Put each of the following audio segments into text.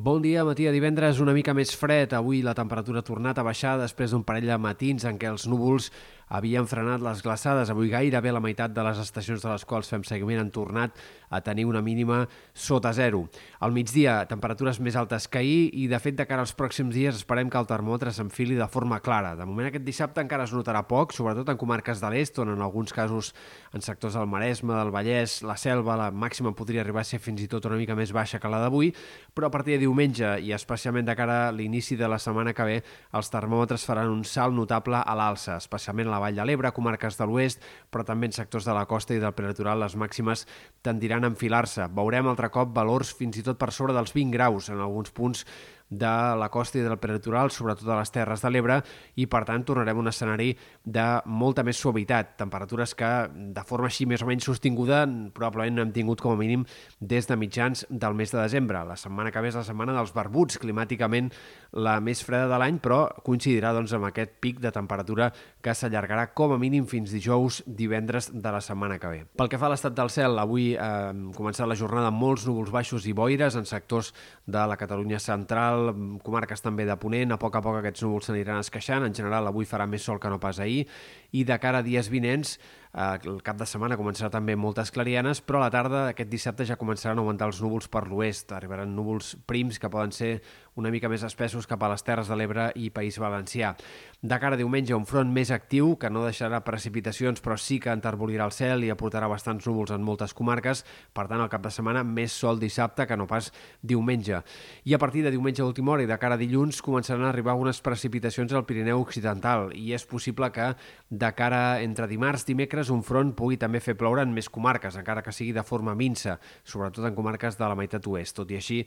Bon dia, matí de divendres una mica més fred. Avui la temperatura ha tornat a baixar després d'un parell de matins en què els núvols havien frenat les glaçades. Avui gairebé la meitat de les estacions de les quals fem seguiment han tornat a tenir una mínima sota zero. Al migdia, temperatures més altes que ahir i, de fet, de cara als pròxims dies esperem que el termòmetre s'enfili de forma clara. De moment, aquest dissabte encara es notarà poc, sobretot en comarques de l'est, on en alguns casos en sectors del Maresme, del Vallès, la Selva, la màxima podria arribar a ser fins i tot una mica més baixa que la d'avui, però a partir de diumenge i especialment de cara a l'inici de la setmana que ve, els termòmetres faran un salt notable a l'alça, especialment a Vall de l'Ebre, comarques de l'oest, però també en sectors de la costa i del prelitoral les màximes tendiran a enfilar-se. Veurem altre cop valors fins i tot per sobre dels 20 graus en alguns punts de la costa i del prelitoral, sobretot a les Terres de l'Ebre, i per tant tornarem a un escenari de molta més suavitat, temperatures que de forma així més o menys sostinguda probablement no hem tingut com a mínim des de mitjans del mes de desembre. La setmana que ve és la setmana dels barbuts, climàticament la més freda de l'any, però coincidirà doncs, amb aquest pic de temperatura que s'allargarà com a mínim fins dijous, divendres de la setmana que ve. Pel que fa a l'estat del cel, avui eh, hem començat la jornada amb molts núvols baixos i boires en sectors de la Catalunya central, central, comarques també de Ponent, a poc a poc aquests núvols s'aniran esqueixant, en general avui farà més sol que no pas ahir, i de cara a dies vinents el cap de setmana començarà també moltes clarianes, però a la tarda aquest dissabte ja començaran a augmentar els núvols per l'oest. Arribaran núvols prims que poden ser una mica més espessos cap a les Terres de l'Ebre i País Valencià. De cara a diumenge, un front més actiu que no deixarà precipitacions, però sí que enterbolirà el cel i aportarà bastants núvols en moltes comarques. Per tant, al cap de setmana, més sol dissabte que no pas diumenge. I a partir de diumenge a última hora i de cara a dilluns començaran a arribar unes precipitacions al Pirineu Occidental i és possible que de cara entre dimarts, dimecres, dimecres un front pugui també fer ploure en més comarques, encara que sigui de forma minsa, sobretot en comarques de la meitat oest. Tot i així,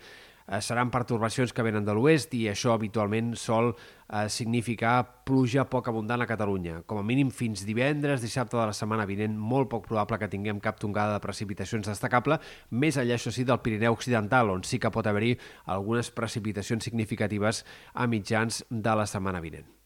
eh, seran pertorbacions que venen de l'oest i això habitualment sol eh, significar pluja poc abundant a Catalunya. Com a mínim fins divendres, dissabte de la setmana vinent, molt poc probable que tinguem cap tongada de precipitacions destacable, més enllà, això sí, del Pirineu Occidental, on sí que pot haver-hi algunes precipitacions significatives a mitjans de la setmana vinent.